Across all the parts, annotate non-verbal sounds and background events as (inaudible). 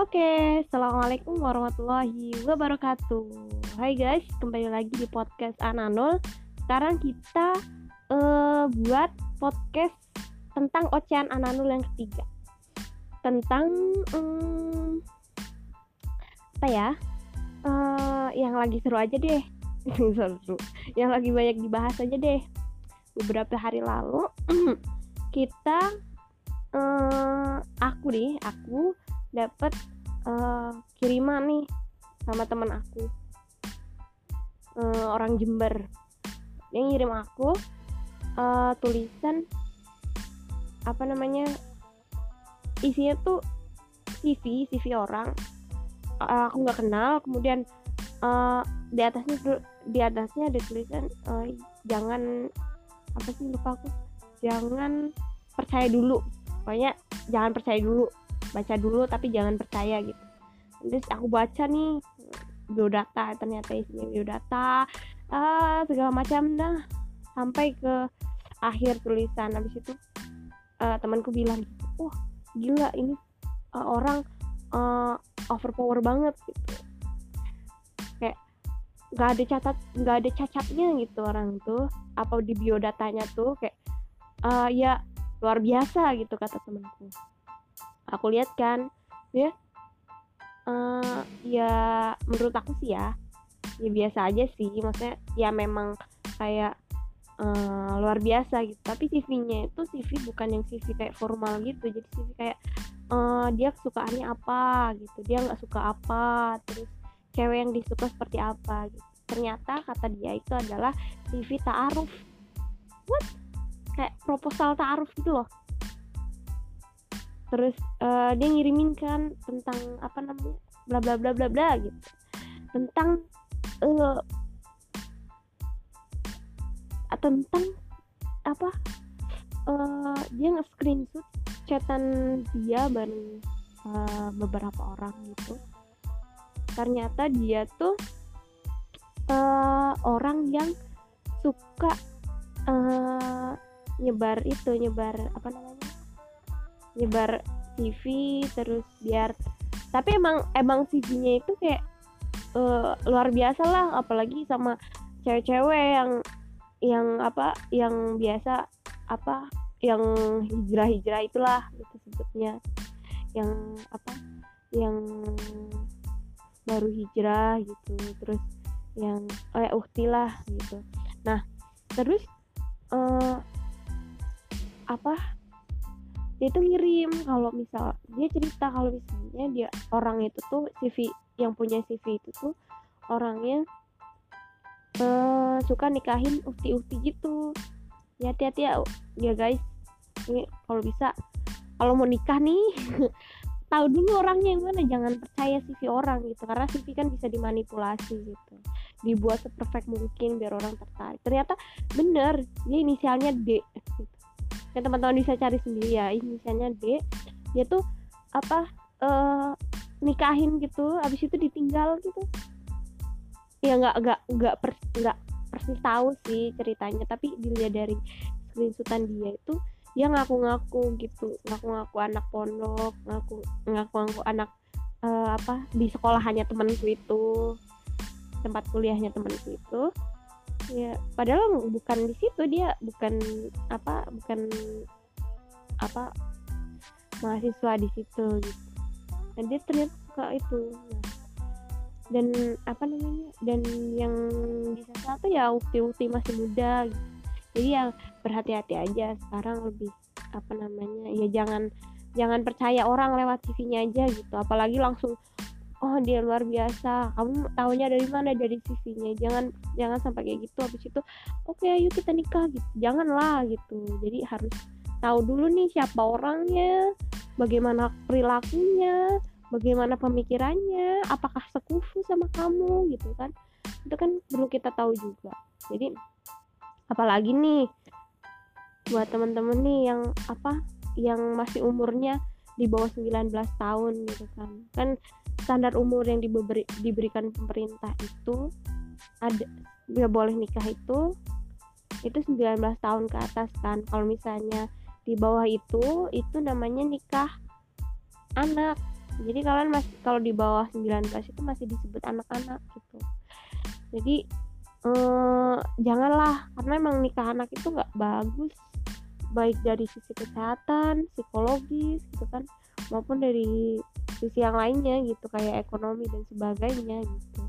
Oke, assalamualaikum warahmatullahi wabarakatuh. Hai guys, kembali lagi di podcast Ananul. Sekarang kita uh, buat podcast tentang ocehan Ananul yang ketiga. Tentang um, apa ya? Uh, yang lagi seru aja deh. (laughs) seru. Yang lagi banyak dibahas aja deh. Beberapa hari lalu (clears throat) kita uh, aku nih, aku dapat uh, kiriman nih sama teman aku. Uh, orang Jember. Dia ngirim aku uh, tulisan apa namanya isinya tuh CV CV orang. Uh, aku nggak kenal kemudian uh, di atasnya di atasnya ada tulisan uh, jangan apa sih lupa aku. Jangan percaya dulu. Pokoknya jangan percaya dulu baca dulu tapi jangan percaya gitu. Terus aku baca nih biodata ternyata isinya biodata ah segala macam dah. Sampai ke akhir tulisan. Habis itu uh, temanku bilang wah gila ini uh, orang uh, overpower banget gitu. Kayak nggak ada catat nggak ada cacatnya gitu orang tuh apa di biodatanya tuh kayak uh, ya luar biasa gitu kata temanku aku lihat kan ya uh, ya menurut aku sih ya ya biasa aja sih. Maksudnya ya memang kayak uh, luar biasa gitu. Tapi CV-nya itu CV bukan yang CV kayak formal gitu. Jadi CV kayak uh, dia kesukaannya apa gitu. Dia nggak suka apa terus cewek yang disuka seperti apa gitu. Ternyata kata dia itu adalah CV ta'aruf. What? Kayak proposal ta'aruf gitu loh terus uh, dia ngirimin kan tentang apa namanya bla bla bla bla bla gitu. Tentang uh, tentang apa uh, dia nge-screenshot chatan dia bareng uh, beberapa orang gitu. Ternyata dia tuh uh, orang yang suka uh, nyebar itu nyebar apa namanya nyebar CV terus biar tapi emang emang CV-nya itu kayak uh, luar biasa lah apalagi sama cewek-cewek yang yang apa yang biasa apa yang hijrah-hijrah itulah gitu sebutnya. Yang apa yang baru hijrah gitu terus yang oh ya uhti lah gitu. Nah terus uh, apa dia tuh ngirim kalau misal dia cerita kalau misalnya dia orang itu tuh CV yang punya CV itu tuh orangnya uh, suka nikahin ukti-ukti gitu. Ya hati-hati ya ya guys. Ini kalau bisa kalau mau nikah nih (laughs) tahu dulu orangnya yang mana. Jangan percaya CV orang gitu karena CV kan bisa dimanipulasi gitu. Dibuat seperfect mungkin biar orang tertarik. Ternyata bener dia inisialnya D gitu yang teman-teman bisa cari sendiri ya. Misalnya D dia tuh apa uh, nikahin gitu abis itu ditinggal gitu. Ya nggak nggak nggak per, nggak persis tahu sih ceritanya tapi dilihat dari screenshotan dia itu dia ngaku-ngaku gitu. Ngaku-ngaku anak pondok ngaku ngaku-ngaku anak uh, apa di sekolahannya temanku itu tempat kuliahnya temanku itu ya padahal bukan di situ dia bukan apa bukan apa mahasiswa di situ gitu. Dan dia ternyata suka itu. Dan apa namanya dan yang bisa satu ya ukti-ukti masih muda gitu. jadi ya berhati-hati aja sekarang lebih apa namanya ya jangan jangan percaya orang lewat CV-nya aja gitu. Apalagi langsung oh dia luar biasa. Kamu tahunya dari mana? Dari CV-nya jangan jangan sampai kayak gitu. Habis itu oke okay, ayo kita nikah gitu. Janganlah gitu. Jadi harus tahu dulu nih siapa orangnya bagaimana perilakunya bagaimana pemikirannya apakah sekufu sama kamu gitu kan. Itu kan perlu kita tahu juga. Jadi apalagi nih buat temen-temen nih yang apa yang masih umurnya di bawah 19 tahun gitu kan. Kan standar umur yang diberi, diberikan pemerintah itu ada dia boleh nikah itu itu 19 tahun ke atas kan. Kalau misalnya di bawah itu itu namanya nikah anak. Jadi kalian masih kalau di bawah 19 itu masih disebut anak-anak gitu. Jadi eh, janganlah karena emang nikah anak itu nggak bagus baik dari sisi kesehatan psikologis gitu kan maupun dari sisi yang lainnya gitu kayak ekonomi dan sebagainya gitu.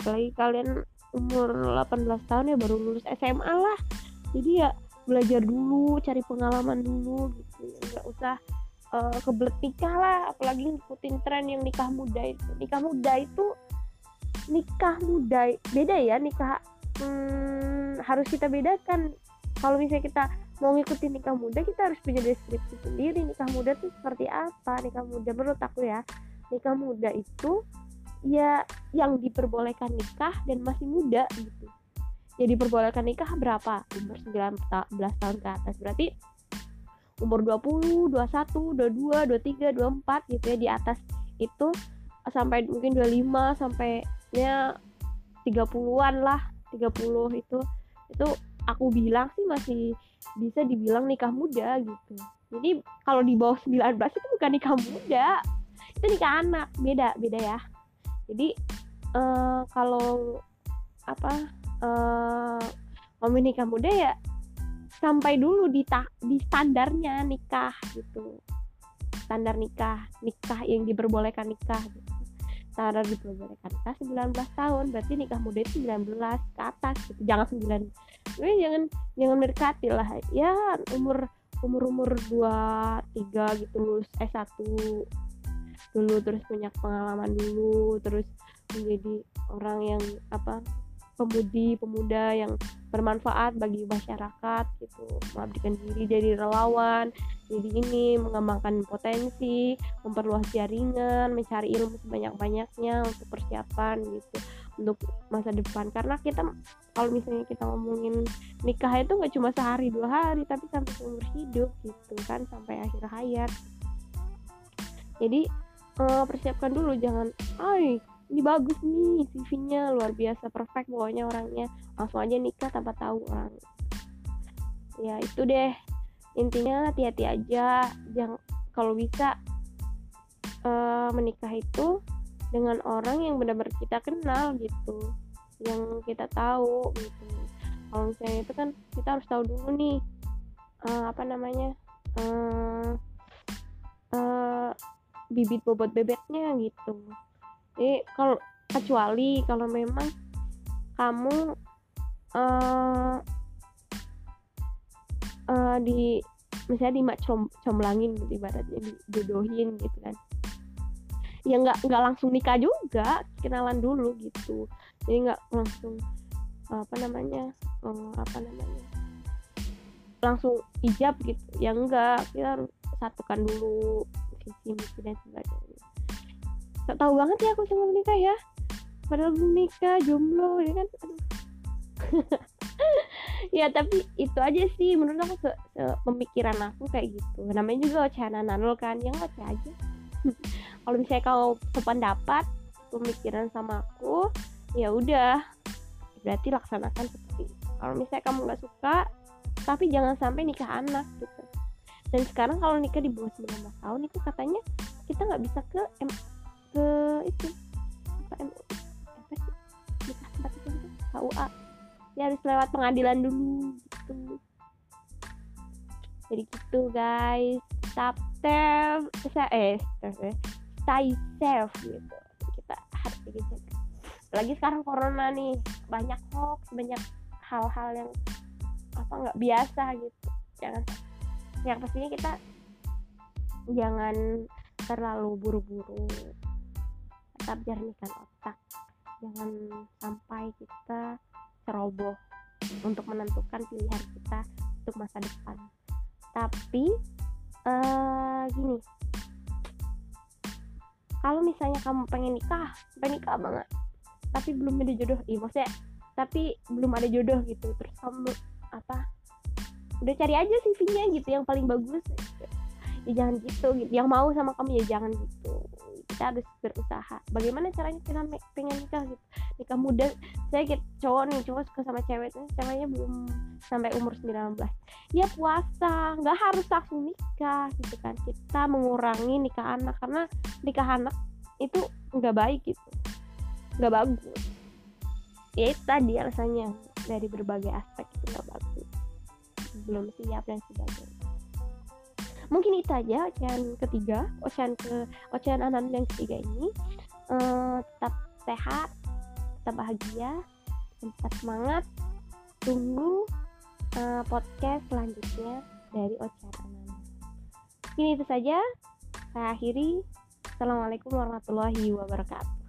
Apalagi kalian umur 18 tahun ya baru lulus SMA lah. Jadi ya belajar dulu cari pengalaman dulu gitu. Nggak usah uh, kebelet nikah lah. Apalagi ngikutin tren yang nikah muda itu. Nikah muda itu nikah muda beda ya. Nikah hmm, harus kita bedakan. Kalau misalnya kita mau ngikutin nikah muda kita harus punya deskripsi sendiri nikah muda itu seperti apa nikah muda. Menurut aku ya nikah muda itu ya yang diperbolehkan nikah dan masih muda gitu. Ya diperbolehkan nikah berapa? Umur 19 tahun ke atas. Berarti umur 20, 21, 22, 23, 24 gitu ya di atas itu. Sampai mungkin 25 sampai ya 30-an lah 30 itu. Itu aku bilang sih masih bisa dibilang nikah muda gitu. Jadi kalau di bawah 19 itu bukan nikah muda. Itu nikah anak. Beda beda ya. Jadi uh, kalau apa uh, ngomongin nikah muda ya sampai dulu di ta di standarnya nikah gitu. Standar nikah. Nikah yang diperbolehkan nikah gitu. Standar diperbolehkan. Nikah 19 tahun berarti nikah muda itu 19 ke atas gitu. Jangan 9 Jadi jangan jangan mendekati lah. Ya umur umur umur 2 3 gitu lulus S1 dulu terus punya pengalaman dulu terus menjadi orang yang apa pemudi pemuda yang bermanfaat bagi masyarakat gitu. Mengabdikan diri jadi relawan jadi ini mengembangkan potensi memperluas jaringan mencari ilmu sebanyak-banyaknya untuk persiapan gitu untuk masa depan. Karena kita kalau misalnya kita ngomongin nikah itu nggak cuma sehari dua hari tapi sampai seumur hidup gitu kan sampai akhir hayat. Jadi uh, persiapkan dulu jangan ay ini bagus nih CV-nya luar biasa perfect pokoknya orangnya. Langsung aja nikah tanpa tahu orang. Ya itu deh. Intinya hati-hati aja. Jangan kalau bisa uh, menikah itu dengan orang yang benar-benar kita kenal gitu. Yang kita tahu gitu. Kalau misalnya itu kan kita harus tahu dulu nih uh, apa namanya uh, uh, bibit bobot bebeknya gitu jadi kalau kecuali kalau memang kamu uh, uh, di misalnya di com comlangin gitu ibaratnya dijodohin gitu kan. Ya nggak nggak langsung nikah juga kenalan dulu gitu. Jadi nggak langsung apa namanya uh, apa namanya langsung ijab gitu. Ya enggak kita harus satukan dulu visi misi dan sebagainya gak tahu banget ya aku sama menikah ya. Padahal belum nikah jomblo ini kan? (laughs) Ya tapi itu aja sih. Menurut aku se, se pemikiran aku kayak gitu. Namanya juga ocehan nanol kan? Yang oce aja. (laughs) Kalau misalnya kau sependapat pemikiran sama aku ya udah. Berarti laksanakan seperti kalau misalnya kamu nggak suka tapi jangan sampai nikah anak gitu. Dan sekarang kalau nikah di bawah 19 tahun itu katanya kita nggak bisa ke ke itu MUI apa sih? Nikah tempat itu gitu KUA ya harus lewat pengadilan dulu gitu. Jadi gitu guys. Stop self eh stay safe gitu. Kita harus jaga lagi sekarang corona nih. Banyak hoax banyak hal-hal yang apa nggak biasa gitu. Jangan yang pastinya kita jangan terlalu buru-buru tetap jernihkan otak jangan sampai kita ceroboh untuk menentukan pilihan kita untuk masa depan. Tapi uh, gini. Kalau misalnya kamu pengen nikah pengen nikah banget. Tapi belum ada jodoh iya maksudnya tapi belum ada jodoh gitu. Terus kamu apa udah cari aja CV-nya gitu yang paling bagus. Ya jangan gitu gitu. Yang mau sama kamu ya jangan gitu kita harus berusaha. Bagaimana caranya kita pengen nikah gitu? Nikah muda saya kayak cowok nih cowok suka sama cewek ceweknya belum sampai umur 19 ya puasa nggak harus langsung nikah gitu kan. Kita mengurangi nikah anak karena nikah anak itu nggak baik gitu. Nggak bagus. Ya itu tadi alasannya dari berbagai aspek itu nggak bagus. Belum siap dan sebagainya mungkin itu aja ocehan ketiga ocehan ke ocehan anan yang ketiga ini. Uh, tetap sehat tetap bahagia tetap semangat. Tunggu uh, podcast selanjutnya dari ocehan anan ini itu saja. Saya akhiri. Assalamualaikum warahmatullahi wabarakatuh